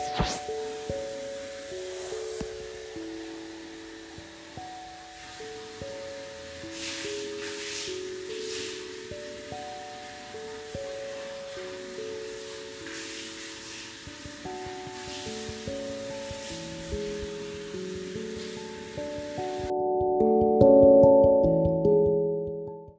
you